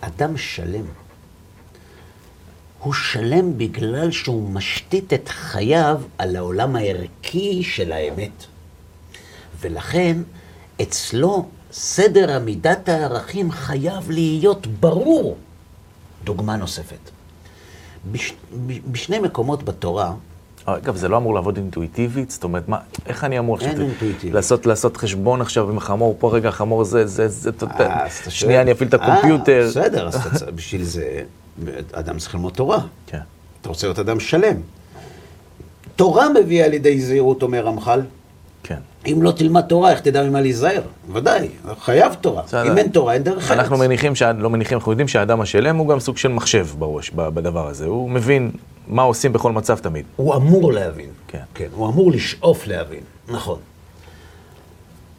אדם שלם הוא שלם בגלל שהוא משתית את חייו על העולם הערכי של האמת. ולכן, אצלו סדר עמידת הערכים חייב להיות ברור. דוגמה נוספת. בש, בשני מקומות בתורה, אגב, זה לא אמור לעבוד אינטואיטיבית? זאת אומרת, מה, איך אני אמור אין עכשיו אינטואיטיבית. לעשות, לעשות חשבון עכשיו עם החמור, פה רגע החמור זה, זה, זה, אתה יודע, אה, שנייה אני אפעיל את אה, הקומפיוטר. בסדר, אז בשביל זה אדם צריך ללמוד תורה. כן, אתה רוצה להיות אדם שלם. תורה מביאה לידי זהירות, אומר רמח"ל. כן. אם לא תלמד תורה, איך תדע ממה להיזהר? ודאי, חייב תורה. בסדר. אם אין תורה, אין דרך ארץ. אנחנו מניחים, שה- לא מניחים, אנחנו יודעים שהאדם השלם הוא גם סוג של מחשב בראש, ב- בדבר הזה. הוא מבין מה עושים בכל מצב תמיד. הוא אמור להבין. כן. כן, הוא אמור לשאוף להבין, נכון.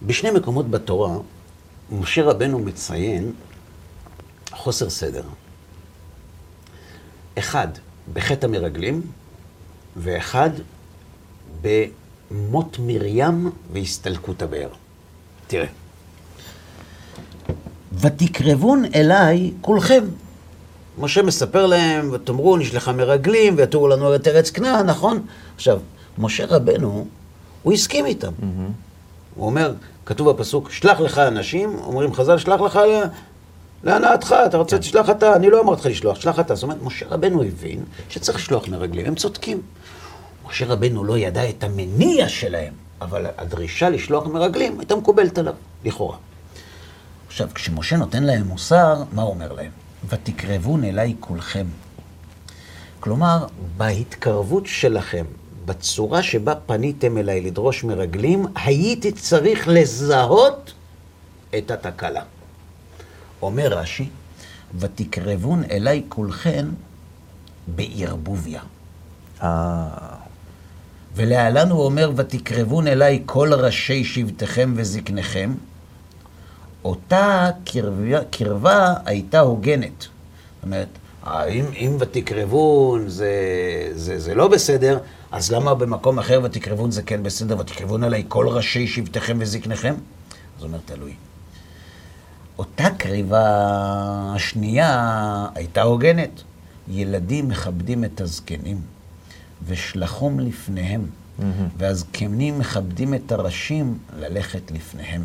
בשני מקומות בתורה, משה רבנו מציין חוסר סדר. אחד, בחטא המרגלים, ואחד, במות מרים והסתלקות הבאר. תראה. ותקרבון אליי כולכם. משה מספר להם, ותאמרו, נשלחה מרגלים, ויתורו לנו את ארץ כנען, נכון? עכשיו, משה רבנו, הוא הסכים איתם. הוא אומר, כתוב בפסוק, שלח לך אנשים, אומרים חז"ל, שלח לך להנאתך, אתה רוצה, תשלח אתה, אני לא אמרתי לך לשלוח, שלח אתה. זאת אומרת, משה רבנו הבין שצריך לשלוח מרגלים, הם צודקים. משה רבנו לא ידע את המניע שלהם, אבל הדרישה לשלוח מרגלים הייתה מקובלת עליו, לכאורה. עכשיו, כשמשה נותן להם מוסר, מה הוא אומר להם? ותקרבון אליי כולכם. כלומר, בהתקרבות שלכם, בצורה שבה פניתם אליי לדרוש מרגלים, הייתי צריך לזהות את התקלה. אומר רש"י, ותקרבון אליי כולכם בערבוביה. אה, ולהלן הוא אומר, ותקרבון אליי כל ראשי שבטכם וזקניכם. אותה קרבה, קרבה הייתה הוגנת. זאת אומרת, אם, אם ותקרבון זה, זה, זה לא בסדר, אז למה במקום אחר ותקרבון זה כן בסדר? ותקרבון אליי כל ראשי שבטכם וזקניכם? אז הוא אומר, תלוי. אותה קריבה השנייה הייתה הוגנת. ילדים מכבדים את הזקנים, ושלחום לפניהם, והזקנים מכבדים את הראשים ללכת לפניהם.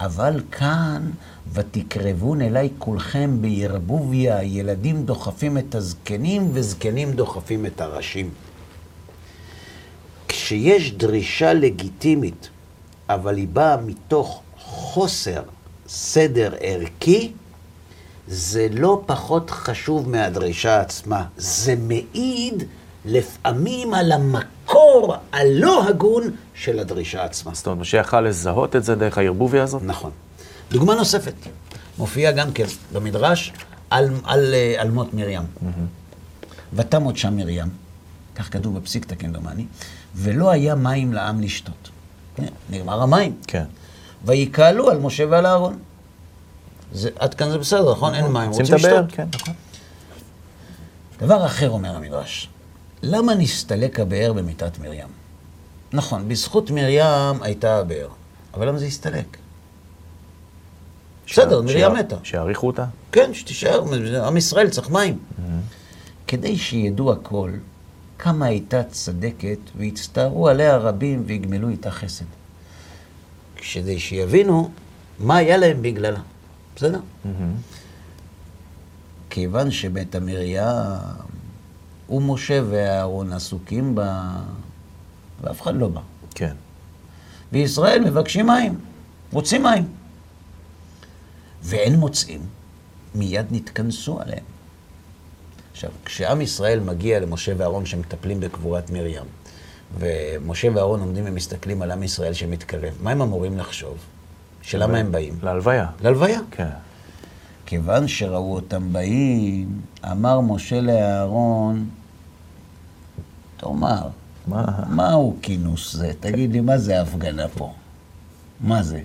אבל כאן, ותקרבון אליי כולכם בערבוביה, ילדים דוחפים את הזקנים וזקנים דוחפים את הראשים. כשיש דרישה לגיטימית, אבל היא באה מתוך חוסר סדר ערכי, זה לא פחות חשוב מהדרישה עצמה. זה מעיד לפעמים על המקור הלא הגון של הדרישה עצמה. זאת אומרת, משה יכל לזהות את זה דרך הערבוביה הזאת? נכון. דוגמה נוספת, מופיעה גם כן במדרש על, על, אה, על מות מרים. ותמות שם מרים, כך כתוב בפסיקתא כמדומני, ולא היה מים לעם לשתות. נגמר המים. כן. ויקהלו על משה ועל אהרון. זה, עד כאן זה בסדר, נכון? אין מים, רוצים? לשתות. כן, נכון. דבר אחר אומר המדרש, למה נסתלק הבאר במיתת מרים? נכון, בזכות מרים הייתה הבאר, אבל למה זה הסתלק? בסדר, מרים מתה. שיעריכו אותה? כן, שתישאר, עם ישראל צריך מים. כדי שידעו הכל, כמה הייתה צדקת, והצטערו עליה רבים ויגמלו איתה חסד. כדי שיבינו מה היה להם בגללה. בסדר? כיוון שבית המריה ומשה ואהרון עסוקים בה, ואף אחד לא בא. כן. וישראל מבקשים מים, רוצים מים. ואין מוצאים, מיד נתכנסו עליהם. עכשיו, כשעם ישראל מגיע למשה ואהרון שמטפלים בקבורת מרים, ומשה ואהרון עומדים ומסתכלים על עם ישראל שמתקרב, מה הם אמורים לחשוב? שלמה הם באים? להלוויה. להלוויה. כן. כיוון שראו אותם באים, אמר משה לאהרון, תאמר, מה? מהו כינוס זה? תגיד לי, מה זה ההפגנה פה? מה זה?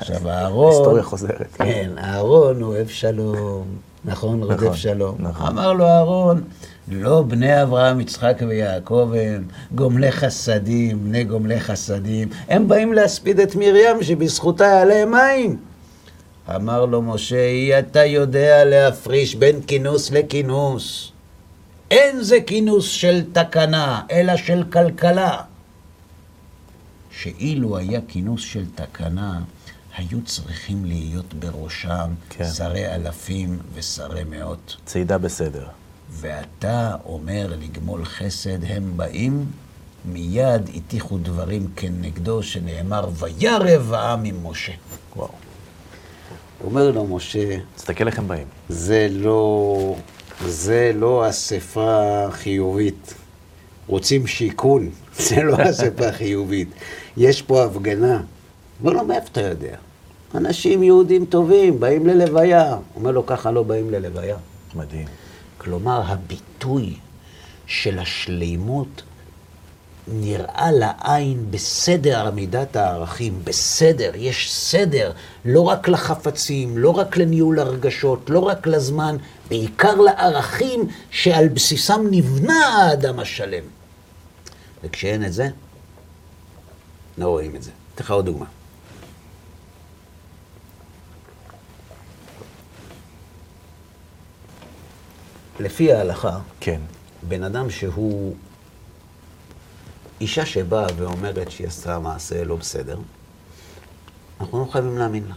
עכשיו, אהרון... היסטוריה חוזרת. כן, אהרון אוהב שלום, נכון? רודף נכון, שלום. נכון. אמר לו אהרון, לא בני אברהם, יצחק ויעקב הם, גומלי חסדים, בני גומלי חסדים. הם באים להספיד את מרים, שבזכותה להם מים. אמר לו משה, אי אתה יודע להפריש בין כינוס לכינוס. אין זה כינוס של תקנה, אלא של כלכלה. שאילו היה כינוס של תקנה, היו צריכים להיות בראשם כן. שרי אלפים ושרי מאות. צעידה בסדר. ואתה אומר לגמול חסד, הם באים, מיד הטיחו דברים כנגדו, שנאמר, וירב העם עם משה. וואו. אומר לו משה, תסתכל איך הם באים. זה לא, זה לא אספה חיובית. רוצים שיכון, זה לא אספה חיובית. יש פה הפגנה. אומר לו, מאיפה אתה יודע? אנשים יהודים טובים, באים ללוויה. אומר לו, ככה לא באים ללוויה. מדהים. כלומר, הביטוי של השלימות נראה לעין בסדר עמידת הערכים, בסדר, יש סדר, לא רק לחפצים, לא רק לניהול הרגשות, לא רק לזמן, בעיקר לערכים שעל בסיסם נבנה האדם השלם. וכשאין את זה, לא רואים את זה. אתן לך עוד דוגמה. לפי ההלכה, כן. בן אדם שהוא... אישה שבאה ואומרת שהיא עשתה מעשה לא בסדר, אנחנו לא חייבים להאמין לה.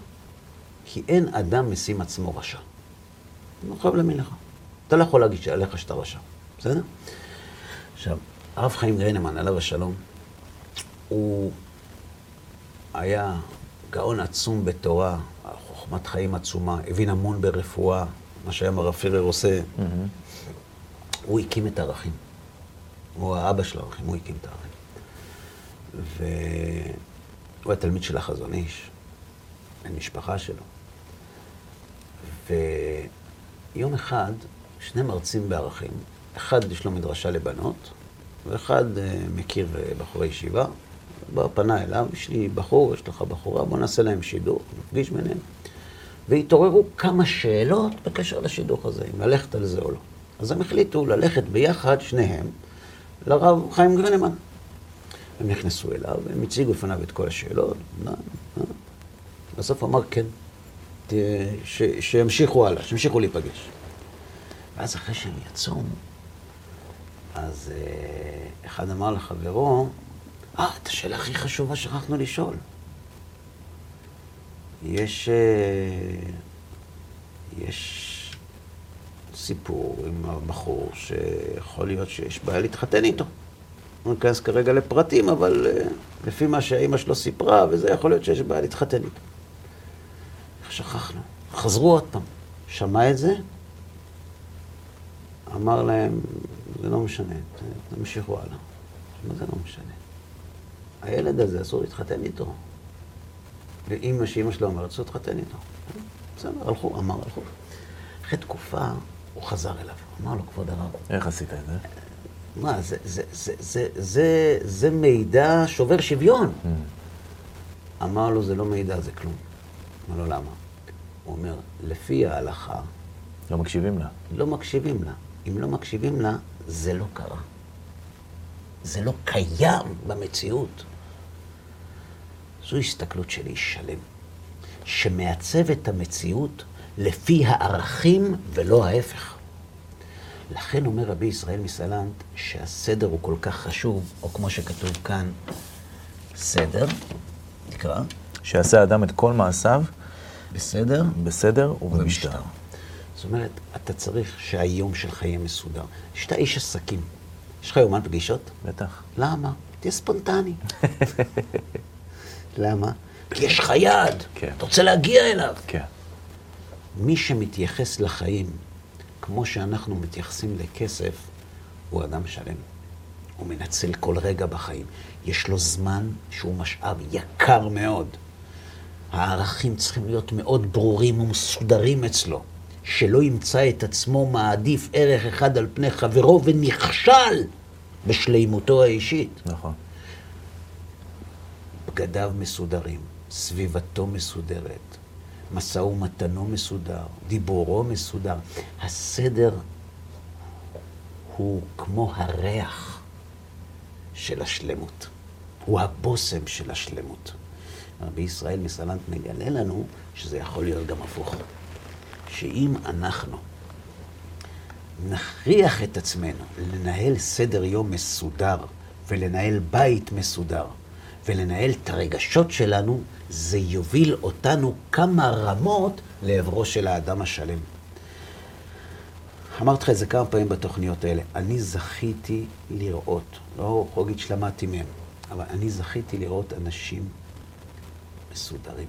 כי אין אדם משים עצמו רשע. אני לא חייב להאמין לך. אתה לא יכול להגיד עליך שאתה רשע, בסדר? עכשיו, הרב חיים גרינמן, עליו השלום, הוא היה גאון עצום בתורה, חוכמת חיים עצומה, הבין המון ברפואה, מה שהיה מר פירר עושה. הוא הקים את הערכים. הוא האבא של הערכים, הוא הקים את הערכים. והוא היה תלמיד של החזון איש, בן משפחה שלו. ויום אחד, שני מרצים בערכים, אחד יש לו מדרשה לבנות, ואחד אה, מכיר אה, בחורי ישיבה, בא פנה אליו, יש לי בחור, יש לך בחורה, בוא נעשה להם שידור, נפגיש ביניהם. והתעוררו כמה שאלות בקשר לשידוך הזה, אם ללכת על זה או לא. אז הם החליטו ללכת ביחד, שניהם, לרב חיים גרנמן. הם נכנסו אליו, הם הציגו בפניו את כל השאלות. אה, אה. בסוף אמר כן, שימשיכו הלאה, שימשיכו להיפגש. ואז אחרי שהם יצאו, אז אה, אחד אמר לחברו, אה, את השאלה הכי חשובה שכחנו לשאול. יש, יש סיפור עם הבחור שיכול להיות שיש בעיה להתחתן איתו. לא ניכנס כרגע לפרטים, אבל אה, לפי מה שהאימא שלו סיפרה, וזה יכול להיות שיש בעיה להתחתן איתו. איך שכחנו? חזרו עוד פעם. שמע את זה, אמר להם, זה לא משנה, תמשיכו הלאה. מה זה לא משנה? הילד הזה אסור להתחתן איתו. ואימא שאימא שלו אומרת, אסור להתחתן איתו. בסדר, הלכו, אמר, הלכו. אחרי תקופה, הוא חזר אליו, אמר לו, כבוד הרב, איך עשית את זה? מה, זה, זה, זה, זה, זה, זה מידע שובר שוויון. אמר לו, זה לא מידע, זה כלום. אמר לו, למה? הוא אומר, לפי ההלכה, לא מקשיבים לה. לא מקשיבים לה. אם לא מקשיבים לה, זה לא קרה. זה לא קיים במציאות. זו הסתכלות של איש שלם, שמעצב את המציאות לפי הערכים ולא ההפך. לכן אומר רבי ישראל מסלנט שהסדר הוא כל כך חשוב, או כמו שכתוב כאן, סדר, נקרא, שיעשה האדם את כל מעשיו בסדר, בסדר ובמשטר. זאת אומרת, אתה צריך שהיום שלך יהיה מסודר. שאתה איש עסקים, יש לך יומן פגישות? בטח. למה? תהיה ספונטני. למה? כי יש לך יעד, כן. אתה רוצה להגיע אליו. כן. מי שמתייחס לחיים כמו שאנחנו מתייחסים לכסף, הוא אדם שלם. הוא מנצל כל רגע בחיים. יש לו זמן שהוא משאב יקר מאוד. הערכים צריכים להיות מאוד ברורים ומסודרים אצלו. שלא ימצא את עצמו מעדיף ערך אחד על פני חברו ונכשל בשלימותו האישית. נכון. בגדיו מסודרים, סביבתו מסודרת, משא ומתנו מסודר, דיבורו מסודר. הסדר הוא כמו הריח של השלמות, הוא הבושם של השלמות. רבי ישראל מסלנט מגלה לנו שזה יכול להיות גם הפוך. שאם אנחנו נכריח את עצמנו לנהל סדר יום מסודר, ולנהל בית מסודר, ולנהל את הרגשות שלנו, זה יוביל אותנו כמה רמות לעברו של האדם השלם. אמרתי לך את זה כמה פעמים בתוכניות האלה. אני זכיתי לראות, לא להגיד שלמדתי מהם, אבל אני זכיתי לראות אנשים מסודרים.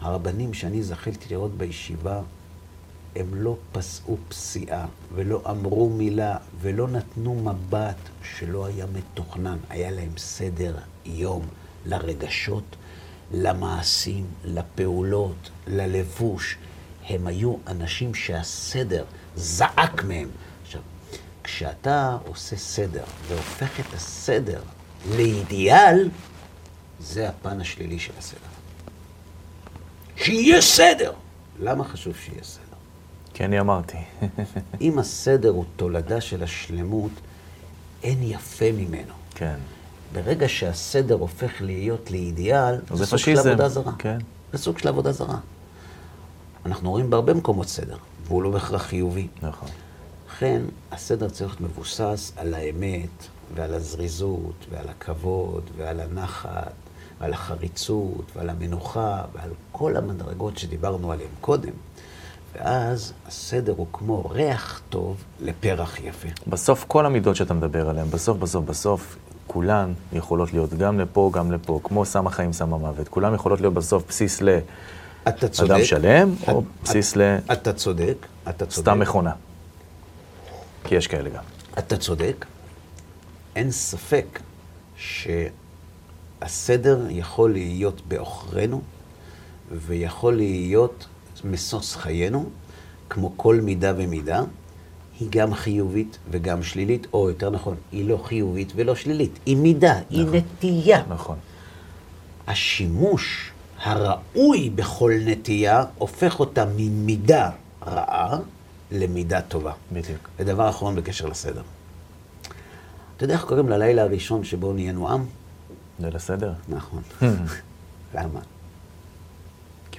הרבנים שאני זכיתי לראות בישיבה, הם לא פסעו פסיעה, ולא אמרו מילה, ולא נתנו מבט שלא היה מתוכנן. היה להם סדר יום לרגשות, למעשים, לפעולות, ללבוש. הם היו אנשים שהסדר זעק מהם. עכשיו, כשאתה עושה סדר והופך את הסדר לאידיאל, זה הפן השלילי של הסדר. שיהיה סדר. למה חשוב שיהיה סדר? כי אני אמרתי. אם הסדר הוא תולדה של השלמות, אין יפה ממנו. כן. ברגע שהסדר הופך להיות לאידיאל, זה סוג של. עבודה זרה. כן. זה סוג של עבודה זרה. אנחנו רואים בהרבה מקומות סדר, והוא לא בהכרח חיובי. נכון. לכן, הסדר צריך להיות מבוסס על האמת, ועל הזריזות, ועל הכבוד, ועל הנחת, ועל החריצות, ועל המנוחה, ועל כל המדרגות שדיברנו עליהן קודם. ואז הסדר הוא כמו ריח טוב לפרח יפה. בסוף כל המידות שאתה מדבר עליהן, בסוף, בסוף, בסוף, כולן יכולות להיות גם לפה, גם לפה, כמו סם החיים, סם המוות. כולן יכולות להיות בסוף בסיס אתה צודק. לאדם שלם, או את- בסיס את- אתה צודק, אתה צודק. לסתם מכונה. כי יש כאלה גם. אתה צודק. אין ספק שהסדר יכול להיות בעוכרינו, ויכול להיות משוש חיינו, כמו כל מידה ומידה. היא גם חיובית וגם שלילית, או יותר נכון, היא לא חיובית ולא שלילית. היא מידה, היא נטייה. נכון. השימוש הראוי בכל נטייה הופך אותה ממידה רעה למידה טובה. בדיוק. ודבר אחרון בקשר לסדר. אתה יודע איך קוראים ללילה הראשון שבו נהיינו עם? זה לסדר. נכון. למה?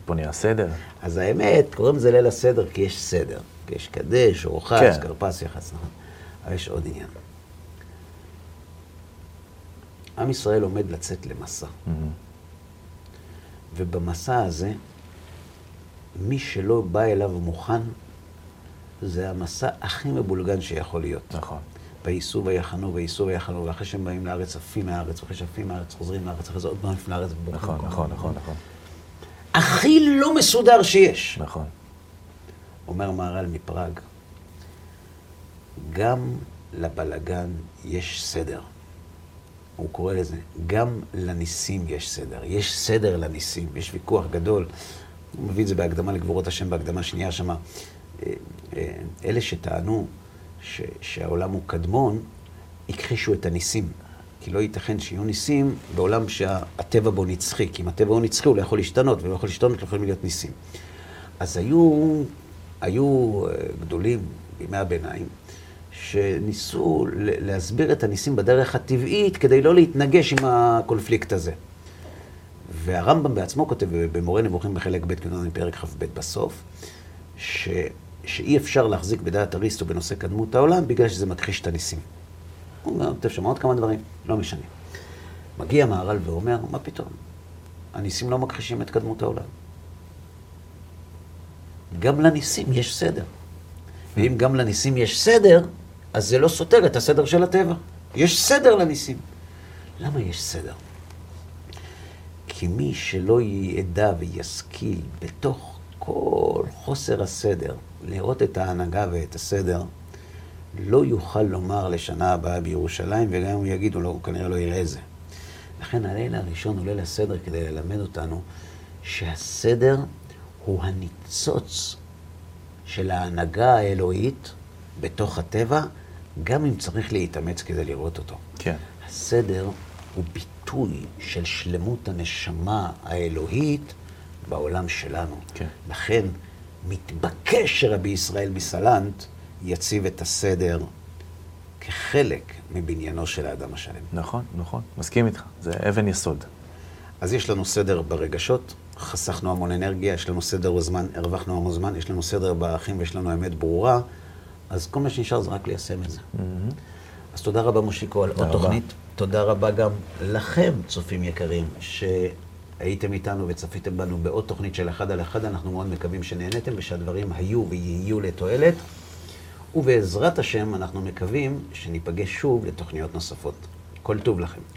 פה נהיה סדר. אז האמת, קוראים לזה ליל הסדר כי יש סדר. כי יש קדש, אורחץ, כן. כרפס, יחס, נכון. אבל יש עוד עניין. עם ישראל עומד לצאת למסע. מהמם. ובמסע הזה, מי שלא בא אליו מוכן, זה המסע הכי מבולגן שיכול להיות. נכון. וייסעו ויחנו, וייסעו ויחנו, ואחרי שהם באים לארץ, עפים מהארץ, ואחרי שעפים מהארץ, חוזרים לארץ, אחרי זה עוד פעם לארץ. נכון, כל נכון, הזמן. נכון, נכון. הכי לא מסודר שיש. נכון. אומר מהר"ל מפראג, גם לבלגן יש סדר. הוא קורא לזה, גם לניסים יש סדר. יש סדר לניסים, יש ויכוח גדול. הוא מביא את זה בהקדמה לגבורות השם, בהקדמה שנייה שמה. אה, אה, אלה שטענו ש, שהעולם הוא קדמון, הכחישו את הניסים. כי לא ייתכן שיהיו ניסים בעולם שהטבע בו נצחי. כי אם הטבע הוא נצחי, הוא לא יכול להשתנות, ולא יכול להשתנות, לא יכולים להיות ניסים. אז היו, היו אה, גדולים בימי הביניים, שניסו להסביר את הניסים בדרך הטבעית כדי לא להתנגש עם הקונפליקט הזה. והרמב"ם בעצמו כותב במורה נבוכים בחלק ב', כנראה פרק כ"ב בסוף, ש, שאי אפשר להחזיק בדעת אריסטו בנושא קדמות העולם בגלל שזה מכחיש את הניסים. הוא אומר, כותב שם עוד כמה דברים, לא משנה. מגיע מהר"ל ואומר, מה פתאום? הניסים לא מכחישים את קדמות העולם. גם לניסים יש סדר. ואם גם לניסים יש סדר, אז זה לא סותר את הסדר של הטבע. יש סדר לניסים. למה יש סדר? כי מי שלא ידע וישכיל בתוך כל חוסר הסדר לראות את ההנהגה ואת הסדר, לא יוכל לומר לשנה הבאה בירושלים, וגם אם הוא יגידו לו, הוא כנראה לא יראה זה. לכן הלילה הראשון הוא ליל הסדר כדי ללמד אותנו שהסדר הוא הניצוץ של ההנהגה האלוהית בתוך הטבע, גם אם צריך להתאמץ כדי לראות אותו. כן. הסדר הוא ביטוי של שלמות הנשמה האלוהית בעולם שלנו. כן. לכן מתבקש שרבי ישראל מסלנט יציב את הסדר כחלק מבניינו של האדם השלם. נכון, נכון. מסכים איתך. זה אבן יסוד. אז יש לנו סדר ברגשות, חסכנו המון אנרגיה, יש לנו סדר בזמן, הרווחנו המון זמן, יש לנו סדר בערכים ויש לנו אמת ברורה, אז כל מה שנשאר זה רק ליישם את זה. Mm-hmm. אז תודה רבה, מושיקו, על עוד תוכנית. תודה רבה גם לכם, צופים יקרים, שהייתם איתנו וצפיתם בנו בעוד תוכנית של אחד על אחד. אנחנו מאוד מקווים שנהניתם ושהדברים היו ויהיו לתועלת. ובעזרת השם אנחנו מקווים שניפגש שוב לתוכניות נוספות. כל טוב לכם.